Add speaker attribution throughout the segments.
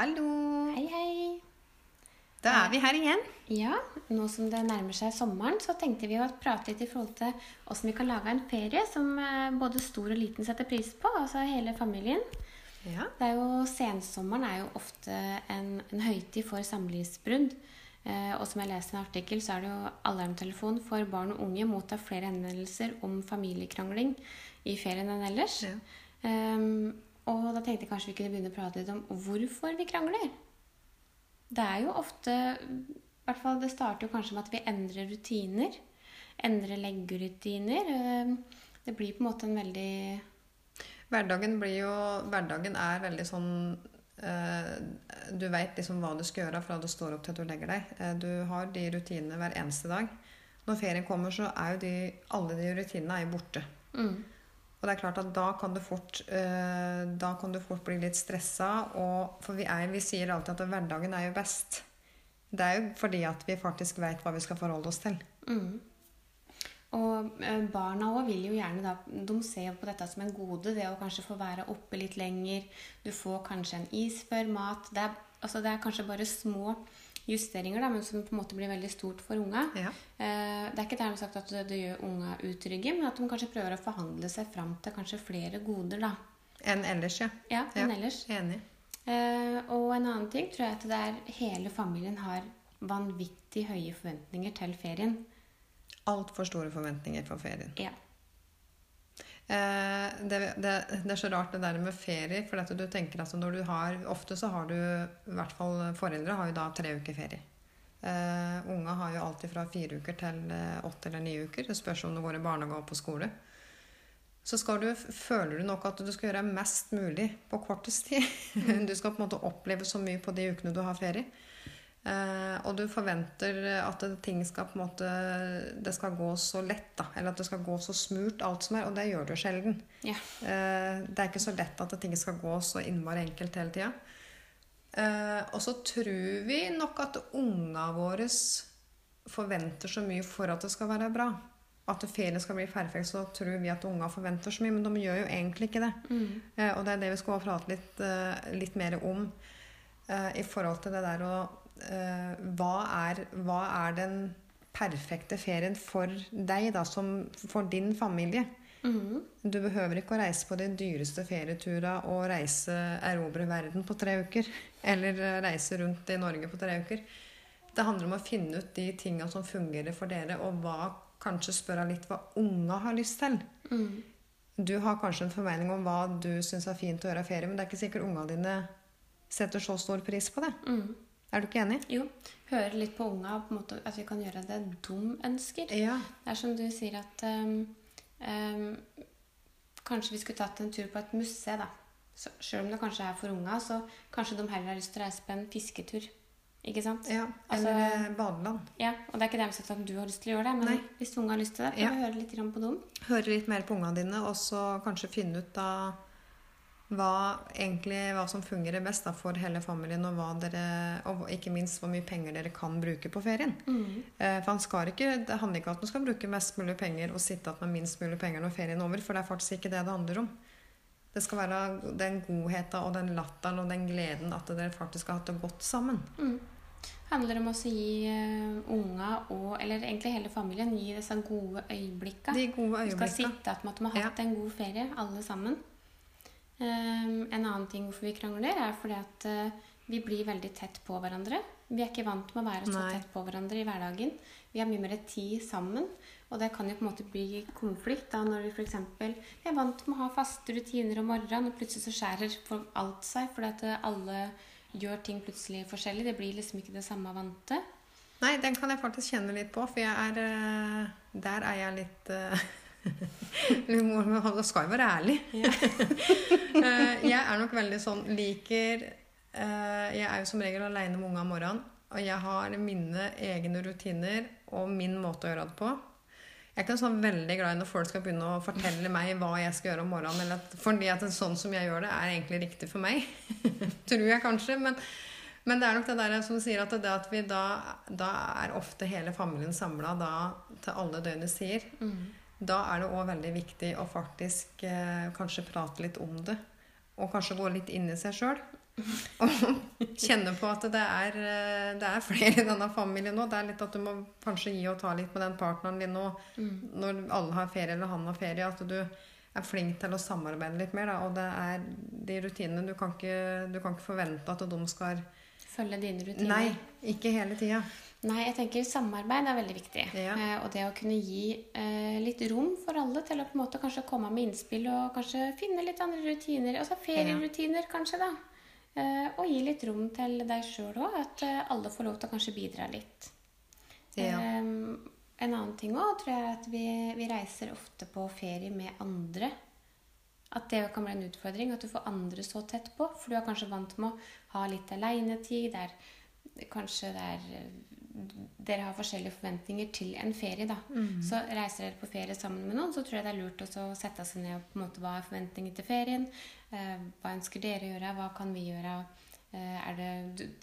Speaker 1: Hallo!
Speaker 2: Hei, hei.
Speaker 1: Da er vi her igjen.
Speaker 2: Ja, nå som det nærmer seg sommeren, så tenkte vi å prate litt i forhold til åssen vi kan lage en ferie som eh, både stor og liten setter pris på, altså hele familien.
Speaker 1: Ja.
Speaker 2: Det er jo, Sensommeren er jo ofte en, en høytid for samlivsbrudd. Eh, og som jeg leste i en artikkel, så er det jo alarmtelefon for barn og unge mottar flere henvendelser om familiekrangling i ferien enn ellers.
Speaker 1: Ja.
Speaker 2: Ehm, og da tenkte jeg kanskje vi kunne begynne å prate litt om hvorfor vi krangler. Det er jo ofte i hvert fall Det starter jo kanskje med at vi endrer rutiner. Endrer leggerutiner. Ehm, Det blir på en måte en veldig
Speaker 1: Hverdagen blir jo Hverdagen er veldig sånn eh, Du veit liksom hva du skal gjøre fra du står opp til du legger deg. Eh, du har de rutinene hver eneste dag. Når ferien kommer, så er jo de, alle de rutinene er borte.
Speaker 2: mm,
Speaker 1: Og det er klart at da kan du fort, eh, kan du fort bli litt stressa. For vi, er, vi sier alltid at hverdagen er jo best. Det er jo fordi at vi faktisk veit hva vi skal forholde oss til.
Speaker 2: mm. Og eh, barna òg vil jo gjerne da De ser på dette som en gode, det å kanskje få være oppe litt lenger. Du får kanskje en is før mat. Det er, altså det er kanskje bare små justeringer, da, men som på en måte blir veldig stort for unga.
Speaker 1: Ja.
Speaker 2: Eh, Det er ikke dermed sagt at det, gjør unga utrygge, men at de kanskje prøver å forhandle seg fram til kanskje flere goder, da.
Speaker 1: Enn ellers, ja.
Speaker 2: Ja,
Speaker 1: Ja.
Speaker 2: enn ellers.
Speaker 1: Enig.
Speaker 2: Eh, og en annen ting tror jeg at det er hele familien har vanvittig høye forventninger til ferien.
Speaker 1: Altfor store forventninger for ferien.
Speaker 2: Ja.
Speaker 1: Eh, det, det, det er så rart det der med ferie. For du tenker at når du har Ofte så har du I hvert fall foreldre har jo da tre uker ferie. Eh, unge har jo alltid fra fire uker til eh, åtte eller ni uker. Det spørs om du går i barnehage og på skole. Så du, føler du nok at du skal gjøre mest mulig på kortest tid. Du skal på en måte oppleve så mye på de ukene du har ferie. Eh, og du forventer at ting skal på en måte Det skal gå så lett, da. Eller at det skal gå så smurt, alt som er. Og det gjør det jo sjelden.
Speaker 2: Ja.
Speaker 1: Eh, det er ikke så lett at ting skal gå så innmari enkelt hele tida. Eh, og så tror vi nok at unga våre forventer så mye for at det skal være bra. At ferien skal bli perfekt, så tror vi at unga forventer så mye. Men de gjør jo egentlig ikke det.
Speaker 2: Mm.
Speaker 1: Eh, og det er det vi skal prate litt, eh, litt mer om eh, i forhold til det der å eh, hva, er, hva er den perfekte ferien for deg, da, som for din familie?
Speaker 2: Mhm.
Speaker 1: Du behøver ikke å reise på de dyreste ferieturene og reise erobre verden på tre uker. Eller eh, reise rundt i Norge på tre uker. Det handler om å finne ut de tinga som fungerer for dere, og hva, kanskje spørre litt hva unga har lyst til.
Speaker 2: Mm.
Speaker 1: Du har kanskje en formening om hva du syns er fint å gjøre i ferie, men det er ikke sikkert unga dine setter så stor pris på det.
Speaker 2: Mm.
Speaker 1: Er du ikke enig?
Speaker 2: Jo. Høre litt på unga, på en måte, at vi kan gjøre det dum ønsker.
Speaker 1: Ja.
Speaker 2: Det er som du sier at um, um, Kanskje vi skulle tatt en tur på et museum, da. Så, selv om det kanskje er for unga, så kanskje de heller har lyst til å reise på en fisketur. Ikke sant?
Speaker 1: ja. Eller altså, badeland.
Speaker 2: Ja, og det er ikke dermed sagt at du har lyst til å gjøre det, men
Speaker 1: Nei.
Speaker 2: hvis unga har lyst til det, får
Speaker 1: Ja.
Speaker 2: vi høre litt på dem.
Speaker 1: Høre litt mer på unga dine, og så kanskje finne ut da hva, egentlig, hva som fungerer best da, for hele familien, og, dere, og ikke minst hvor mye penger dere kan bruke på ferien.
Speaker 2: Mm.
Speaker 1: Eh, For ikke, Det handler ikke om at man skal bruke mest mulig penger og sitte igjen med minst mulig penger når ferien er over, for det er faktisk ikke det det handler om. Det skal være den godheten og den latteren og den gleden at dere faktisk har hatt det godt sammen.
Speaker 2: Mm. handler om å gi eh, unga, og, eller egentlig hele familien, gi disse gode øyeblikka.
Speaker 1: De gode
Speaker 2: Du skal sitte at de har hatt en god ferie, alle sammen. Ehm, en annen ting hvorfor vi krangler, er fordi at eh, vi blir veldig tett på hverandre. Vi er ikke vant med å være så
Speaker 1: Nei.
Speaker 2: tett på hverandre i hverdagen. Vi har mye mer tid sammen. Og det kan jo på en måte bli konflikt da når vi f.eks. er vant med å ha faste rutiner om morgenen, og plutselig så skjærer for alt seg fordi at eh, alle gjør ting plutselig forskjellig. Det blir liksom ikke det samme vante.
Speaker 1: Nei, den kan jeg faktisk kjenne litt på, for jeg er eh, Der er jeg litt vi skal jo være ærlig. Eh, jeg er nok veldig sånn Liker eh, Jeg er jo som regel aleine med unga om morgenen. Og jeg har mine egne rutiner og min måte å gjøre det på. Jeg er ikke sånn veldig glad i når folk skal begynne å fortelle meg hva jeg skal gjøre om morgenen. Eller at, fordi at sånn som jeg gjør det, er egentlig riktig for meg. Tror jeg kanskje. Men, men det er nok det der som sier at det at vi da, da er ofte hele familien samla til alle døgnets tider.
Speaker 2: Mm.
Speaker 1: Da er det òg veldig viktig å faktisk eh, kanskje prate litt om det. Og kanskje gå litt inn i seg sjøl. Og kjenne på at det er, eh, det er flere i denne familien nå. Det er litt at du må kanskje gi og ta litt med den partneren din nå.
Speaker 2: Mm.
Speaker 1: Når alle har ferie eller han har ferie. At du er flink til å samarbeide litt mer. Da. Og det er de rutinene du kan, ikke, du kan ikke forvente at de skal
Speaker 2: Følge dine rutiner.
Speaker 1: Nei, ikke hele tida.
Speaker 2: Nei, jeg tenker samarbeid er veldig viktig.
Speaker 1: Ja.
Speaker 2: Eh, og det å kunne gi eh, litt rom for alle til å på en måte kanskje komme med innspill og kanskje finne litt andre rutiner. Altså ferierutiner, kanskje, da. Eh, og gi litt rom til deg sjøl òg. At eh, alle får lov til å kanskje bidra litt.
Speaker 1: Ja.
Speaker 2: Eh, en annen ting òg tror jeg er at vi, vi reiser ofte på ferie med andre. At det kan bli en utfordring. At du får andre så tett på. For du er kanskje vant med å ha litt aleinetid. Der kanskje det er Dere har forskjellige forventninger til en ferie, da. Så reiser dere på ferie sammen med noen, så tror jeg det er lurt å sette seg ned og på en måte hva er forventningene til ferien. Eh, hva ønsker dere å gjøre? Hva kan vi gjøre? Eh, er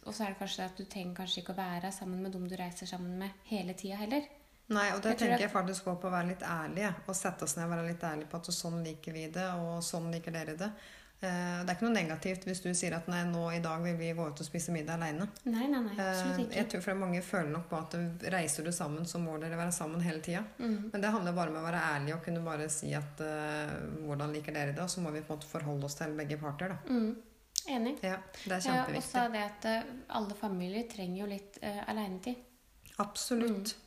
Speaker 2: og så er det kanskje at du trenger kanskje ikke å være sammen med dem du reiser sammen med hele tida heller.
Speaker 1: Nei, og det
Speaker 2: Jeg
Speaker 1: tenker jeg faktisk går på å være litt ærlig. Og sette oss ned og være litt ærlig på at sånn liker vi det, og sånn liker dere det. Eh, Det er ikke noe negativt hvis du sier at nei, nå i dag vil vi gå ut og spise middag aleine.
Speaker 2: Nei, nei, nei, absolutt ikke.
Speaker 1: Jeg tror for mange føler nok på at reiser du sammen, så må dere være sammen hele tida.
Speaker 2: Mm.
Speaker 1: Men det handler bare om å være ærlig og kunne bare si at uh, hvordan liker dere det, og så må vi på en måte forholde oss til begge parter. da.
Speaker 2: Mm. Enig.
Speaker 1: Ja, det er
Speaker 2: Ja, og
Speaker 1: kjempeviktig.
Speaker 2: er det at eh, alle familier trenger jo litt uh, alenetid.
Speaker 1: Absolutt.
Speaker 2: Mm.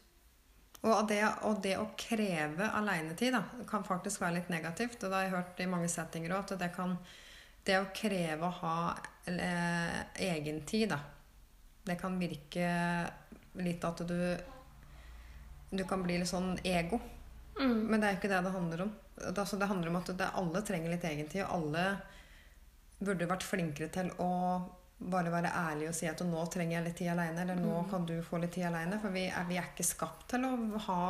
Speaker 1: Og det, og det å kreve alenetid da, kan faktisk være litt negativt. Og det har jeg hørt i mange settinger òg, at det kan Det å kreve å ha eh, egentid, da, det kan virke litt at du Du kan bli litt sånn ego.
Speaker 2: Mm.
Speaker 1: Men det er jo ikke det det handler om. Det, altså, det handler om at det, alle trenger litt egentid, og alle burde vært flinkere til å bare være ærlig og si at nå trenger jeg litt tid alene, eller nå kan du få litt tid alene. For vi er, vi er ikke skapt til å ha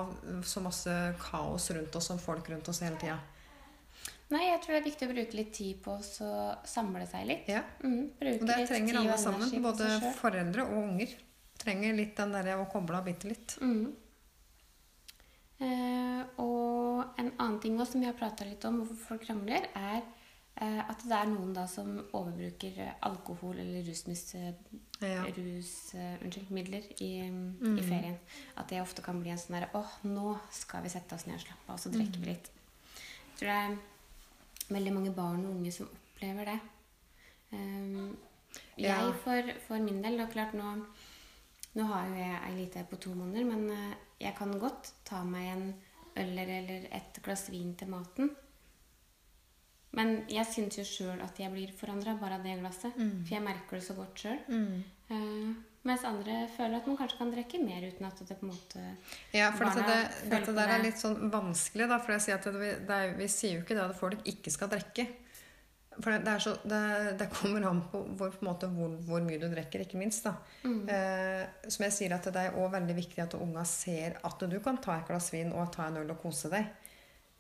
Speaker 1: så masse kaos rundt oss som folk rundt oss hele tida.
Speaker 2: Nei, jeg tror det er viktig å bruke litt tid på å samle seg litt.
Speaker 1: Ja.
Speaker 2: Mm,
Speaker 1: Og det trenger alle sammen. Både foreldre og unger. Trenger litt den derre å koble av bitte litt.
Speaker 2: Mm. Eh, og en annen ting også, som vi har prata litt om, hvorfor folk krangler, er at det er noen da som overbruker eh, alkohol eller rusmis, eh,
Speaker 1: Ja.
Speaker 2: rus, eh, unnskyld, midler i,
Speaker 1: Mm.
Speaker 2: i ferien. At det ofte kan bli en sånn derre åh, nå skal vi sette oss ned og slappe av, og så drikker
Speaker 1: Mm.
Speaker 2: litt. Jeg tror det er veldig mange barn og unge som opplever det. Um,
Speaker 1: Ja.
Speaker 2: jeg for, for min del, og klart nå nå har jo jeg ei lita på to måneder, men eh, jeg kan godt ta meg en øl eller et glass vin til maten. Men jeg syns jo sjøl at jeg blir forandra bare av det glasset.
Speaker 1: Mm.
Speaker 2: For jeg merker det så godt sjøl. mens andre føler at man kanskje kan drikke mer uten at det på en måte
Speaker 1: Ja, for dette, det, dette der er litt sånn vanskelig, da. For jeg sier at det, det er, vi sier jo ikke det at folk ikke skal drikke. For det, så, det, det kommer an på hvor, på måte, hvor, hvor mye du drikker, ikke minst. da.
Speaker 2: Mm.
Speaker 1: Eh, som jeg sier at Det er også veldig viktig at unga ser at du kan ta et glass vin og ta en øl og kose deg.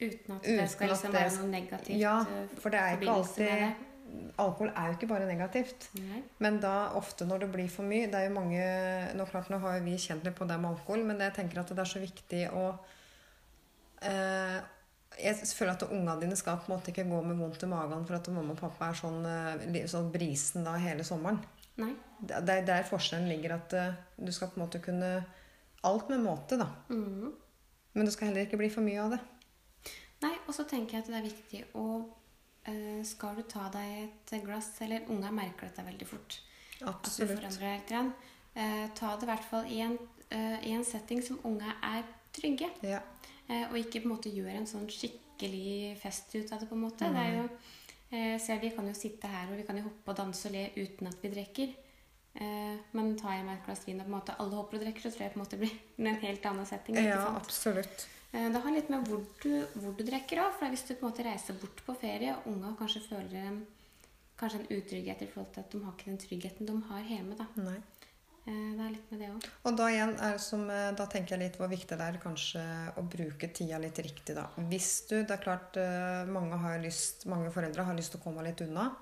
Speaker 2: Uten at
Speaker 1: Uten
Speaker 2: det skal liksom være noe negativt.
Speaker 1: Ja,
Speaker 2: eh,
Speaker 1: for det er ikke alltid Alkohol er jo ikke bare negativt.
Speaker 2: Nei.
Speaker 1: Men da ofte når det blir for mye Det er jo mange Nå, klart, nå har vi kjent litt på det med alkohol, men jeg tenker at det er så viktig å eh, Jeg føler at ungene dine skal på en måte ikke gå med vondt i magen for at mamma og pappa er sånn, eh, sånn brisen da hele sommeren.
Speaker 2: Nei.
Speaker 1: Det det er der forskjellen ligger. At eh, du skal på en måte kunne Alt med måte, da.
Speaker 2: Mm.
Speaker 1: Men det skal heller ikke bli for mye av det.
Speaker 2: Nei, og så tenker jeg at det er viktig å øh, Skal du ta deg et glass, eller unga merker dette veldig fort At du
Speaker 1: Absolutt.
Speaker 2: forandrer deg litt. grann, Eh, ta det i hvert fall i en, eh, i en setting som unga er trygge.
Speaker 1: Ja.
Speaker 2: Eh, og ikke på en måte gjøre en sånn skikkelig fest ut av det. på en måte. Det er jo, eh, ser Vi kan jo sitte her og vi kan jo hoppe og danse og le uten at vi drikker. Men tar jeg meg et glass vin og på en måte alle hopper og drikker, så tror jeg på en måte blir en helt annen setting.
Speaker 1: ja, absolutt.
Speaker 2: Eh, Det har litt med hvor du, hvor du drikker òg. For hvis du på en måte reiser bort på ferie, og unga kanskje føler kanskje en utrygghet i forhold til at de har ikke den tryggheten de har hjemme. da.
Speaker 1: Nei.
Speaker 2: Eh, Det er litt med det òg.
Speaker 1: Og da igjen er det som, eh, da tenker jeg litt hvor viktig det er kanskje å bruke tida litt riktig, da. Hvis du Det er klart mange, har lyst, mange foreldre har lyst til å komme litt unna.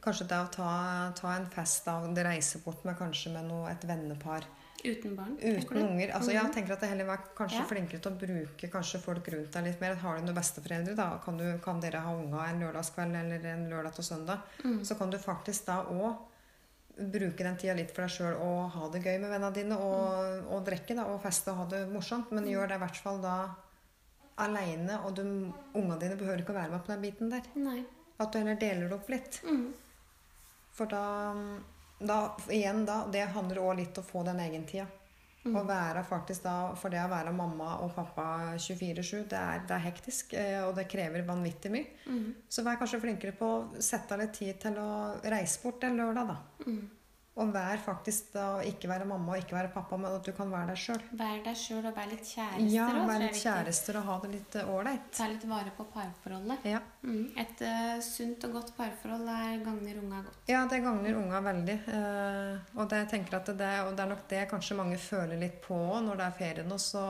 Speaker 1: Kanskje det å ta, ta en fest da, og reise bort med kanskje med noe, et vennepar.
Speaker 2: Uten barn.
Speaker 1: Uten unger. Altså, Jeg tenker at det heller var kanskje
Speaker 2: Ja.
Speaker 1: flinkere til å bruke kanskje folk rundt deg litt mer. Har du noen besteforeldre, da kan, du, kan dere ha unga en lørdagskveld eller en lørdag til søndag. Så kan du faktisk da òg bruke den tida litt for deg sjøl og ha det gøy med vennene dine. Og, og drikke da, og feste og ha det morsomt. Men gjør det i hvert fall da aleine, og du, unga dine behøver ikke å være med på den biten der.
Speaker 2: Nei.
Speaker 1: At du heller deler det opp litt.
Speaker 2: Mm.
Speaker 1: For da, da igjen da, det handler òg litt om å få den egentida. Å være faktisk da, For det å være mamma og pappa 24-7, det, det er hektisk. eh, Og det krever vanvittig mye. Så vær kanskje flinkere på å sette av litt tid til å reise bort en lørdag, da. Og vær faktisk da ikke være mamma og ikke være pappa, men at du kan være deg sjøl.
Speaker 2: Vær deg sjøl og vær litt kjærester.
Speaker 1: Ja,
Speaker 2: også,
Speaker 1: være litt kjærester og ha det litt eh, ålreit.
Speaker 2: Ta litt vare på parforholdet.
Speaker 1: Ja.
Speaker 2: Mm. Et uh, sunt og godt parforhold er gagner unga godt.
Speaker 1: Ja, det gagner unga veldig. Uh, og det, jeg tenker at det, og det er nok det kanskje mange føler litt på når det er ferie nå, så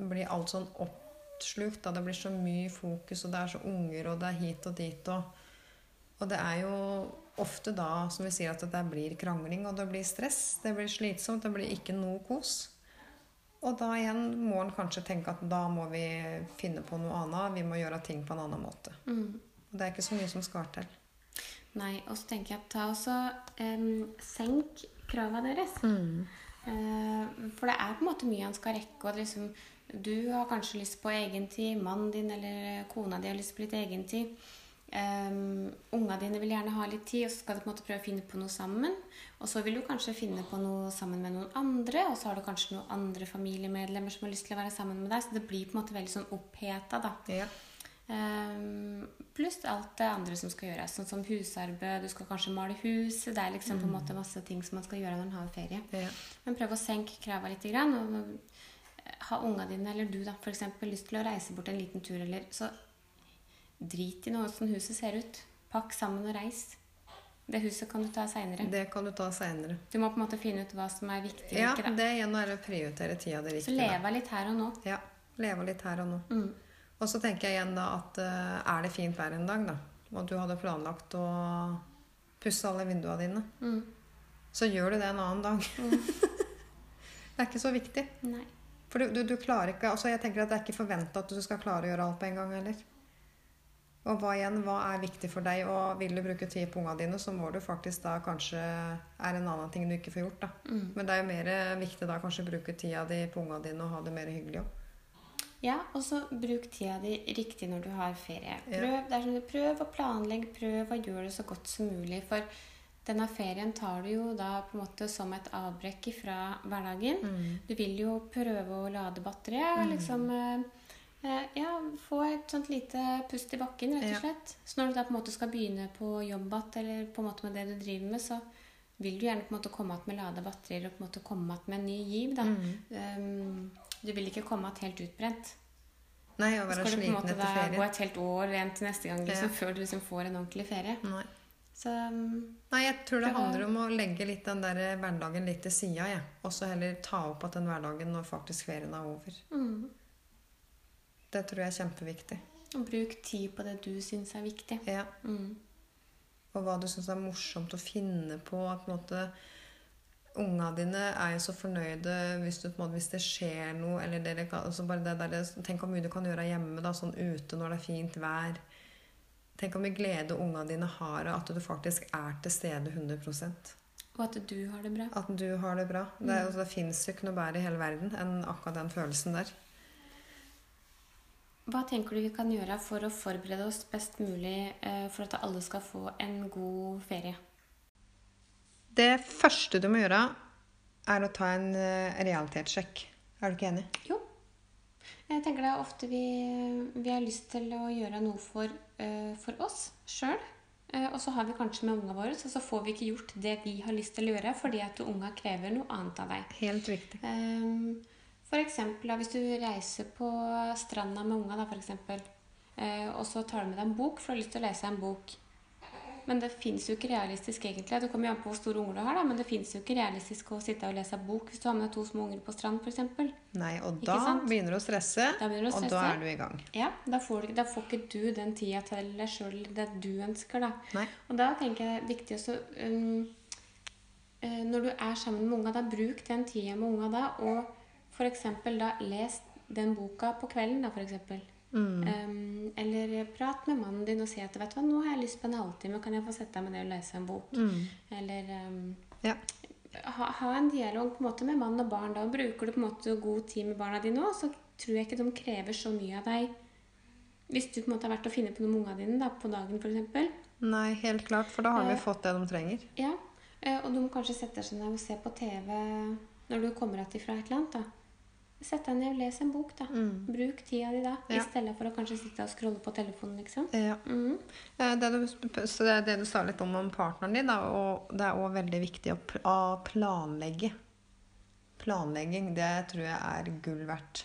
Speaker 1: blir alt sånn oppslukt. Da. Det blir så mye fokus, og det er så unger, og det er hit og dit. Og, og det er jo ofte da som vi sier at det blir krangling, og det blir stress. Det blir slitsomt, det blir ikke noe kos. Og da igjen må en kanskje tenke at da må vi finne på noe annet. Vi må gjøre ting på en annen måte.
Speaker 2: Mm.
Speaker 1: Og det er ikke så mye som skal til.
Speaker 2: Nei, og så tenker jeg ta også um, Senk krava deres. Eh, for det er på en måte mye han skal rekke. Og liksom, du har kanskje lyst på egen tid, mannen din eller kona di har lyst på litt egentid. Um, unga dine vil gjerne ha litt tid, og så skal du på en måte prøve å finne på noe sammen. Og så vil du kanskje finne på noe sammen med noen andre, og så har du kanskje noen andre familiemedlemmer som har lyst til å være sammen med deg. Så det blir på en måte veldig sånn oppheta, da.
Speaker 1: Ja.
Speaker 2: Um, pluss alt det andre som skal gjøres, sånn som husarbeid. Du skal kanskje male huset. Det er liksom på en måte masse ting som man skal gjøre når man har ferie.
Speaker 1: Ja.
Speaker 2: Men prøv å senke krava litt. Grann, og ha unga dine, eller du da, for eksempel, lyst til å reise bort en liten tur, eller så drit i noe åssen huset ser ut. Pakk sammen og reis. Det huset kan du ta seinere.
Speaker 1: Det kan du ta seinere.
Speaker 2: Du må på en måte finne ut hva som er viktig.
Speaker 1: Ja,
Speaker 2: ikke,
Speaker 1: det igjen er å prioritere tida di
Speaker 2: Så
Speaker 1: riktig. da.
Speaker 2: leve litt her og nå.
Speaker 1: Ja, leve litt her og nå.
Speaker 2: Mm.
Speaker 1: Og så tenker jeg igjen da at eh, er det fint vær en dag, da, og du hadde planlagt å pusse alle vinduene dine,
Speaker 2: Mm.
Speaker 1: så gjør du det en annen dag. det er ikke så viktig.
Speaker 2: Nei.
Speaker 1: For du, du, du klarer ikke altså Jeg tenker at det er ikke forventa at du skal klare å gjøre alt på en gang heller. Og hva igjen, hva er viktig for deg, og vil du bruke tid på ungene dine, så må du faktisk da kanskje er en annen ting du ikke får gjort, da.
Speaker 2: Mm.
Speaker 1: Men det er jo mer viktig da kanskje å bruke tida di på ungene dine og ha det mer hyggelig òg.
Speaker 2: Ja, og så bruk tida di riktig når du har ferie.
Speaker 1: Ja.
Speaker 2: Prøv, det er sånn, prøv å planlegge, prøv å gjøre det så godt som mulig. For denne ferien tar du jo da på en måte som et avbrekk fra hverdagen. Du vil jo prøve å lade batteriet. Liksom, eh, eh, ja, få et sånt lite pust i bakken, rett og slett. Så når du da på en måte skal begynne på jobb igjen, eller på en måte med det du driver med, så vil du gjerne på en måte komme igjen med lada batterier og på en måte komme igjen med en ny giv. da. Um, du vil ikke komme igjen helt utbrent.
Speaker 1: Nei, å
Speaker 2: Så
Speaker 1: være
Speaker 2: skal du på en måte gå et helt år igjen til neste gang liksom,
Speaker 1: Ja.
Speaker 2: før du liksom får en ordentlig ferie.
Speaker 1: Nei.
Speaker 2: Så um,
Speaker 1: Nei, jeg tror det handler om å legge litt den der hverdagen litt til sida, jeg. Og så heller ta opp at den hverdagen når faktisk ferien er over.
Speaker 2: mm,
Speaker 1: Det tror jeg er kjempeviktig.
Speaker 2: og bruk tid på det du syns er viktig.
Speaker 1: Ja.
Speaker 2: Mm.
Speaker 1: Og hva du syns er morsomt å finne på. At på en måte Unga dine er jo så fornøyde hvis, du, måte, hvis det skjer noe. eller dere kan, altså bare det der, Tenk hvor mye du kan gjøre hjemme da, sånn ute når det er fint vær. Tenk hvor mye glede unga dine har av at du faktisk er til stede 100%
Speaker 2: Og at du har det bra.
Speaker 1: At du har det bra. Det, er, altså, det fins jo ikke noe bedre i hele verden enn akkurat den følelsen der.
Speaker 2: Hva tenker du vi kan gjøre for å forberede oss best mulig eh, for at alle skal få en god ferie?
Speaker 1: Det første du må gjøre, er å ta en eh, realitetssjekk. Er du ikke enig?
Speaker 2: Jo. Jeg tenker det er ofte vi, vi har lyst til å gjøre noe for, eh, for oss sjøl. og så har vi kanskje med unga våre, så, så får vi ikke gjort det vi har lyst til å gjøre fordi at unga krever noe annet av deg.
Speaker 1: Helt riktig.
Speaker 2: Um, da, hvis du reiser på stranda med unga, da, for eksempel, eh, og så tar du med deg en bok, for du har lyst til å lese en bok. Men det fins jo ikke realistisk, egentlig. Det kommer jo an på hvor store unger du har, da. Men det fins jo ikke realistisk å sitte og lese bok hvis du har med deg to små unger på strand, f.eks.
Speaker 1: Nei, og da begynner du å stresse,
Speaker 2: Da begynner du å
Speaker 1: og da er du i gang.
Speaker 2: Ja, da får, du, da får ikke du den tida til deg sjøl det du ønsker, da.
Speaker 1: Nei.
Speaker 2: Og da tenker jeg det er viktig også um, eh, Når du er sammen med unga, da bruk den tida med unga da, og f.eks. da les den boka på kvelden, da, f.eks.
Speaker 1: Mm.
Speaker 2: Um, eller prat med mannen din og si at vet du hva, nå har jeg lyst på en halvtime, kan jeg få sette deg med det og lese en bok?
Speaker 1: Mm.
Speaker 2: Eller um,
Speaker 1: Ja.
Speaker 2: ha, ha en dialog på en måte med mann og barn. Da bruker du på en måte god tid med barna dine òg, så tror jeg ikke de krever så mye av deg. Hvis du på en måte har vært og funnet på noe med ungene dine da, på dagen f.eks.
Speaker 1: Nei, helt klart, for da har vi
Speaker 2: Eh,
Speaker 1: fått det de trenger.
Speaker 2: Ja, uh, og de kanskje setter seg ned og ser på TV når du kommer tilbake fra et eller annet. da. Sett deg ned og les en bok, da.
Speaker 1: Mm.
Speaker 2: Bruk tida di da,
Speaker 1: Ja.
Speaker 2: i stedet for å kanskje sitte og scrolle på telefonen, liksom.
Speaker 1: Ja.
Speaker 2: Mhm.
Speaker 1: Eh, Det du, så det, det du sa litt om om partneren din, da, og det er òg veldig viktig å, å planlegge. Planlegging, det tror jeg er gull verdt.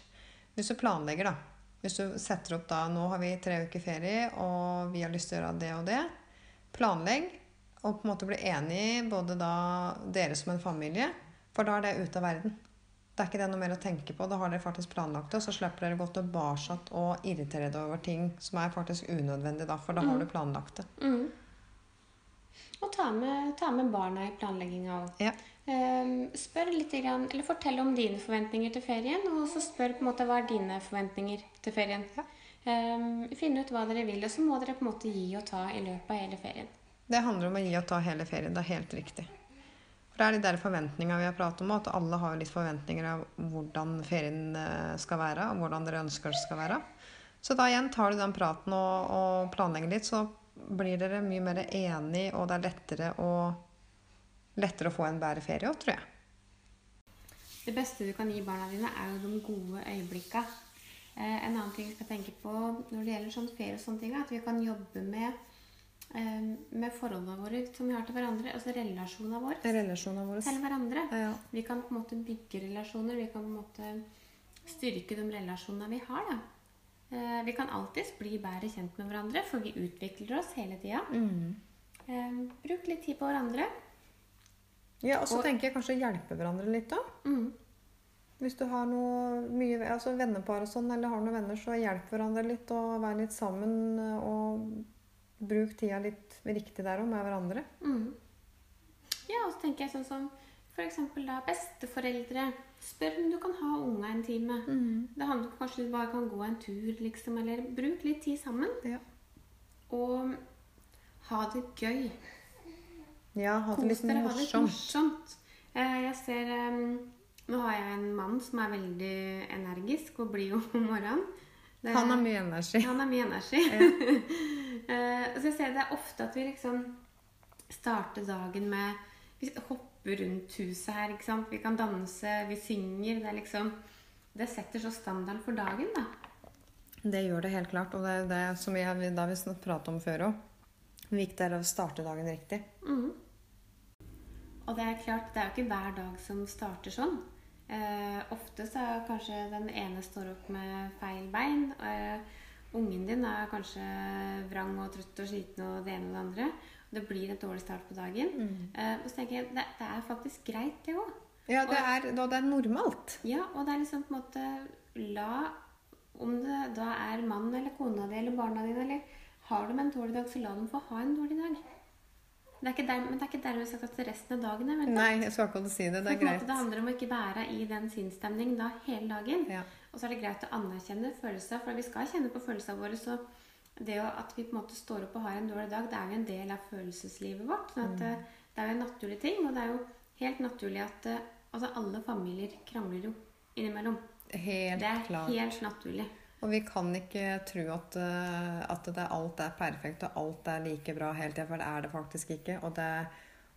Speaker 1: Hvis du planlegger, da. Hvis du setter opp da Nå har vi tre uker ferie, og vi har lyst til å gjøre det og det. Planlegg, og på en måte bli enig, både da dere som en familie, for da er det ute av verden. Det er ikke det noe mer å tenke på. Da har dere faktisk planlagt det, og så slipper dere gå tilbake og irritere dere over ting som er faktisk unødvendig, da, for da har du planlagt det.
Speaker 2: Mm. Og ta med, ta med barna i planlegginga òg.
Speaker 1: Ja.
Speaker 2: spør litt, eller Fortell om dine forventninger til ferien, og så spør på en måte hva er dine forventninger til ferien.
Speaker 1: Ja.
Speaker 2: Um, ut hva dere vil, og så må dere på en måte gi og ta i løpet av hele ferien.
Speaker 1: Det handler om å gi og ta hele ferien. Det er helt riktig. For det er de der forventningene vi har pratet om, at alle har litt forventninger av hvordan ferien eh, skal være, og hvordan dere ønsker det skal være. Så da igjen tar du den praten og, og planlegger litt, så blir dere mye mer enige, og det er lettere å, lettere å få en bedre ferie òg, tror jeg.
Speaker 2: Det beste du kan gi barna dine, er jo de gode øyeblikka. Eh, en annen ting jeg skal tenke på når det gjelder sånn ferie og sånne ting, er at vi kan jobbe med, med forholdene våre som vi har til hverandre, altså relasjonene våre
Speaker 1: Relasjonene våre.
Speaker 2: til hverandre.
Speaker 1: Ja.
Speaker 2: Vi kan på en måte bygge relasjoner, vi kan på en måte styrke de relasjonene vi har. da. Eh, Vi kan alltids bli bedre kjent med hverandre, for vi utvikler oss hele tida.
Speaker 1: Mm.
Speaker 2: Eh, Bruk litt tid på hverandre.
Speaker 1: ja, og så
Speaker 2: Og-
Speaker 1: tenker jeg kanskje hjelpe hverandre litt, da.
Speaker 2: Mm.
Speaker 1: Hvis du har noe mye, altså vennepar og sånn, eller har noen venner, så hjelp hverandre litt og vær litt sammen. Og bruk tida litt riktig der òg, med hverandre.
Speaker 2: Mm. Ja, og så tenker jeg sånn som f.eks. da besteforeldre. Spør om du kan ha unga en time. Det handler om kanskje du bare kan gå en tur, liksom. Eller bruk litt tid sammen.
Speaker 1: Ja.
Speaker 2: Og ha det gøy.
Speaker 1: Ja, ha det litt
Speaker 2: morsomt. ha det litt
Speaker 1: morsomt.
Speaker 2: Eh, Jeg ser Nå har jeg en mann som er veldig energisk og blid om morgenen. Det-
Speaker 1: Han har mye energi.
Speaker 2: han har mye energi. Eh, så jeg ser det er ofte at vi liksom starter dagen med Vi hopper rundt huset her, ikke sant. Vi kan danse, vi synger. Det er liksom Det setter så standarden for dagen, da.
Speaker 1: Det gjør det helt klart. Og det er det som vi har, vi pratet om før òg. Viktig er å starte dagen riktig.
Speaker 2: Mm. Og det er klart, det er jo ikke hver dag som starter sånn. Eh, ofte så er kanskje den ene står opp med feil bein. Eh, ungen din er kanskje vrang og trøtt og sliten og det ene og det andre. Og det blir en dårlig start på dagen. Eh, og så tenker jeg, det, det er faktisk greit, det òg.
Speaker 1: Ja, det er, og, det er normalt.
Speaker 2: Ja, og det er liksom på en måte La Om det da er mannen eller kona di eller barna dine, eller har de en dårlig dag, så la dem få ha en dårlig dag. Det er ikke der, men det er ikke dermed sagt at resten av dagen er venta.
Speaker 1: Nei, jeg skal ikke si det. Det er
Speaker 2: måte,
Speaker 1: greit.
Speaker 2: det handler om å ikke være i den sinnsstemningen da hele dagen.
Speaker 1: Ja.
Speaker 2: Og så er det greit å anerkjenne følelser, for vi skal kjenne på følelsene våre. Så det at vi på en måte står opp og har en dårlig dag, det er jo en del av følelseslivet vårt. Sånn at mm. Det er jo en naturlig ting, og det er jo helt naturlig at eh, altså alle familier krangler jo innimellom.
Speaker 1: Helt
Speaker 2: Det er
Speaker 1: klart.
Speaker 2: helt naturlig.
Speaker 1: Og vi kan ikke tro at, eh, at det, alt er perfekt og alt er like bra hele tida, for det er det faktisk ikke. Og det,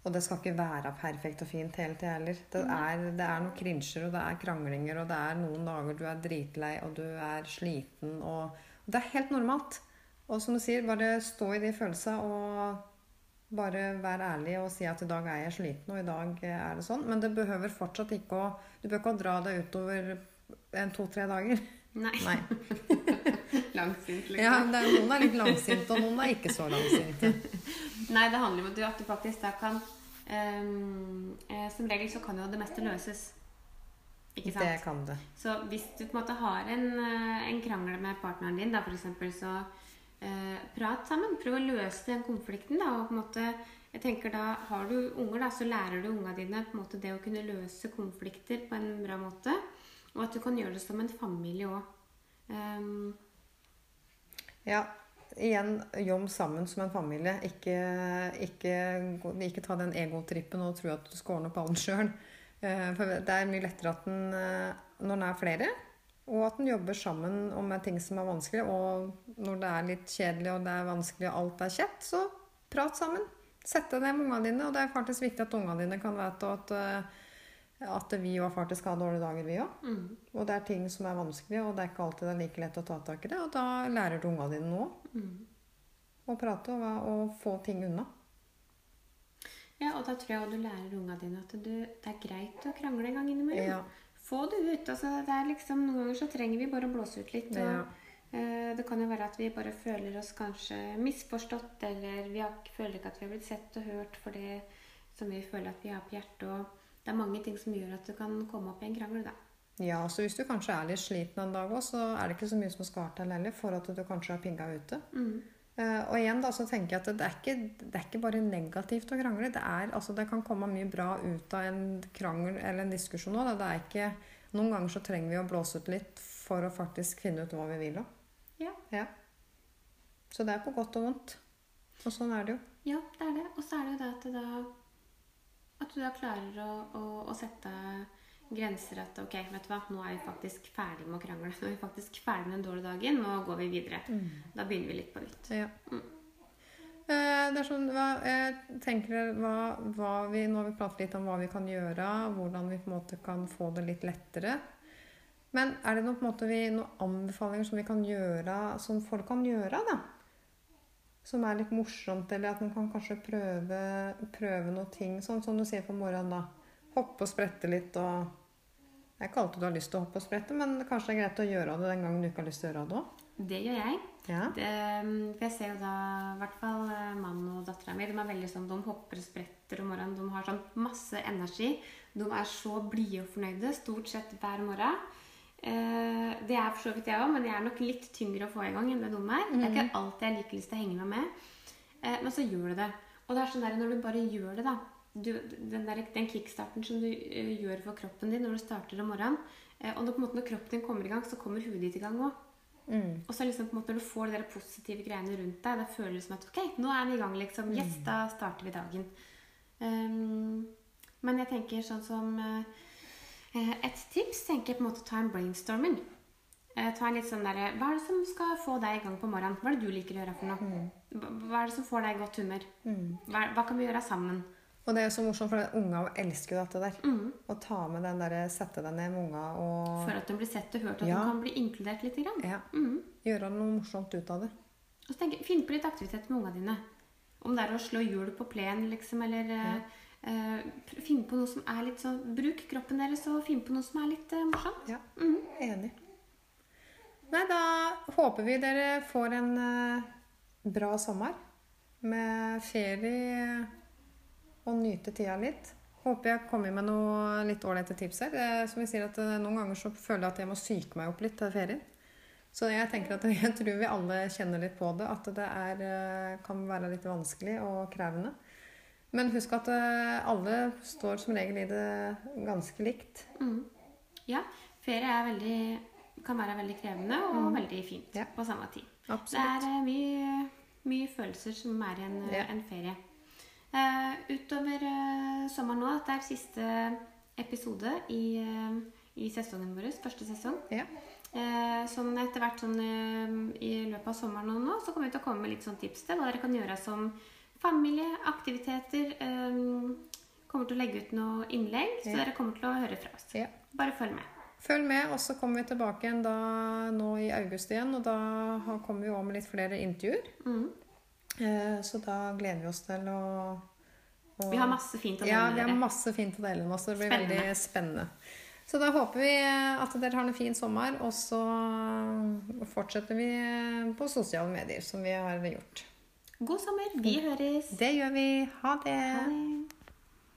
Speaker 1: og det skal ikke være perfekt og fint hele tida heller. Det er, det er noen krinsjer, og det er kranglinger, og det er noen dager du er dritlei, og du er sliten, og Det er helt normalt. Og som du sier, bare stå i de følelsene og bare vær ærlig og si at i dag er jeg sliten, og i dag er det sånn. Men det behøver fortsatt ikke å Du bør ikke dra deg utover en to-tre dager.
Speaker 2: Nei.
Speaker 1: Nei.
Speaker 2: Langsint, liksom.
Speaker 1: Ja, er, noen er litt langsinte, og noen er ikke så langsinte.
Speaker 2: Nei, det handler jo om at du, faktisk da kan um, eh, Som regel så kan jo det meste løses. Ikke sant?
Speaker 1: Det kan det.
Speaker 2: Så hvis du på en måte har en, eh, en krangel med partneren din, da eksempel, så eh, prat sammen. Prøv å løse den konflikten. da, og på en måte jeg tenker da, Har du unger, da, så lærer du unga dine på en måte det å kunne løse konflikter på en bra måte. Og at du kan gjøre det som en familie òg. Um,
Speaker 1: Ja, igjen jobb sammen som en familie. Ikke, ikke, ikke ta den egotrippen og tro at du skal ordne opp alt sjøl. For det er mye lettere at den, eh, når den er flere, og at den jobber sammen om ting som er vanskelig. Og når det er litt kjedelig og det er vanskelig og alt er kjett, så prat sammen. Sett deg ned med ungene dine. Og det er faktisk viktig at ungene dine kan vite at, eh, at vi òg faktisk har dårlige dager, vi òg.
Speaker 2: mm,
Speaker 1: Og det er ting som er vanskelig, og det er ikke alltid det er like lett å ta tak i det. Og da lærer du ungene dine noe.
Speaker 2: mm.
Speaker 1: Å prate og, og få ting unna.
Speaker 2: Ja, og da tror jeg også du lærer unga dine at du, det er greit å krangle en gang innimellom.
Speaker 1: Ja.
Speaker 2: Få det ut. altså det er liksom, Noen ganger så trenger vi bare å blåse ut litt. Og,
Speaker 1: Ja.
Speaker 2: eh, det kan jo være at vi bare føler oss kanskje misforstått, eller vi har, føler ikke at vi har blitt sett og hørt for det som vi føler at vi har på hjertet. og Det er mange ting som gjør at du kan komme opp i en krangel. da.
Speaker 1: ja, så hvis du kanskje er litt sliten en dag òg, så er det ikke så mye som skal til heller for at du kanskje har pinga ute.
Speaker 2: Mm.
Speaker 1: Uh, og igjen da, så tenker jeg at det er ikke, det er ikke bare negativt å krangle. Det, er, altså, det kan komme mye bra ut av en krangel eller en diskusjon òg. Noen ganger så trenger vi å blåse ut litt for å faktisk finne ut hva vi vil. da.
Speaker 2: Ja.
Speaker 1: Ja. Så det er på godt og vondt. Og sånn er det jo.
Speaker 2: ja, det er det. Og så er det jo det at, da, at du da klarer å, å, å sette grenser. At ok, vet du hva, nå er vi faktisk ferdig med å krangle. Nå er vi faktisk ferdig med den dårlige dagen. Nå går vi videre. Da begynner vi litt på nytt.
Speaker 1: Ja.
Speaker 2: Mm.
Speaker 1: Eh, Det er sånn, hva, jeg tenker hva, hva vi, Nå har vi pratet litt om hva vi kan gjøre, hvordan vi på en måte kan få det litt lettere. Men er det noe, på en måte vi, noen anbefalinger som vi kan gjøre, som folk kan gjøre, da? Som er litt morsomt, eller at man kan kanskje prøve, prøve noe ting, sånn som du sier på morgenen, da. Hoppe og sprette litt og Det er ikke alltid du har lyst til å hoppe og sprette, men kanskje det er greit å gjøre det den gangen du ikke har lyst til å gjøre det òg.
Speaker 2: Det gjør jeg.
Speaker 1: Ja.
Speaker 2: Det, for jeg ser jo da i hvert fall eh, mannen og dattera mi. De er veldig sånn, de hopper og spretter om morgenen. De har sånn masse energi. De er så blide og fornøyde stort sett hver morgen. Eh, det er for så vidt jeg òg, men jeg er nok litt tyngre å få i gang enn det dumme er. Det er ikke alltid jeg har like lyst til å henge meg med. Eh, men så gjør du det. Og det er sånn der, når du bare gjør det, da du, den, der, den kickstarten som du eh, gjør for kroppen din når du starter om morgenen Og når, måte, når kroppen din kommer i gang, så kommer huet ditt i gang òg.
Speaker 1: Mm.
Speaker 2: Og så liksom på en måte når du får de der positive greiene rundt deg, da føler du som at ok, nå er vi i gang, liksom. Yes, da starter vi dagen. Um, men jeg tenker sånn som eh, Et tips tenker jeg på en måte å ta en brainstorming. Eh, ta en litt sånn der, Hva er det som skal få deg i gang på morgenen? Hva er det du liker å gjøre for noe? Hva hva er det som får deg i godt humør? Hva, hva kan vi gjøre sammen?
Speaker 1: Og det er så morsomt, for unga elsker jo dette der.
Speaker 2: Mm.
Speaker 1: Å ta med den der, sette deg ned med unga og
Speaker 2: For at de blir sett og hørt, at
Speaker 1: Ja.
Speaker 2: de kan bli inkludert litt. Grann.
Speaker 1: ja,
Speaker 2: Mm.
Speaker 1: gjøre noe morsomt ut av det.
Speaker 2: Og så tenk, Finn på litt aktivitet med unga dine. Om det er å slå hjul på plen, liksom, eller eh, eh, pr- Finn på noe som er litt sånn Bruk kroppen deres og finn på noe som er litt eh, morsomt.
Speaker 1: Ja,
Speaker 2: mm.
Speaker 1: enig. Nei, da håper vi dere får en eh, bra sommer med ferie og nyte tida litt. Håper jeg kommer med noe litt ålreite tips her. Eh, Som vi sier at eh, Noen ganger så føler jeg at jeg må syke meg opp litt til ferien. Så jeg tenker at jeg tror vi alle kjenner litt på det, at det er, eh, kan være litt vanskelig og krevende. Men husk at eh, alle står som regel i det ganske likt.
Speaker 2: Mm. Ja, ferie er veldig, kan være veldig krevende og veldig fint
Speaker 1: Ja.
Speaker 2: på samme tid. Det er eh, mye, mye følelser som er i en,
Speaker 1: Ja.
Speaker 2: en ferie. Uh, utover uh, sommeren nå, dette er siste episode i, uh, i sesongen vår, første sesong.
Speaker 1: Ja.
Speaker 2: Sånn etter hvert sånn, i løpet av sommeren nå, så kommer vi til å komme med litt sånn tips til hva dere kan gjøre som familie, aktiviteter. Eh, kommer til å legge ut noe innlegg, så dere kommer til å høre fra oss. Bare følg med.
Speaker 1: Følg med, og så kommer vi tilbake igjen da, nå i august igjen. Og da kommer vi òg med litt flere intervjuer.
Speaker 2: Mhm.
Speaker 1: Eh, Så da gleder vi oss til å, å
Speaker 2: Vi har masse fint å dele
Speaker 1: Ja, vi har masse fint å dele med oss. Det blir
Speaker 2: Spennende.
Speaker 1: veldig spennende. Så da håper vi at dere har en fin sommer, og så fortsetter vi på sosiale medier, som vi har gjort.
Speaker 2: God sommer. Vi høres.
Speaker 1: Det gjør vi. Ha det.
Speaker 2: Ha det.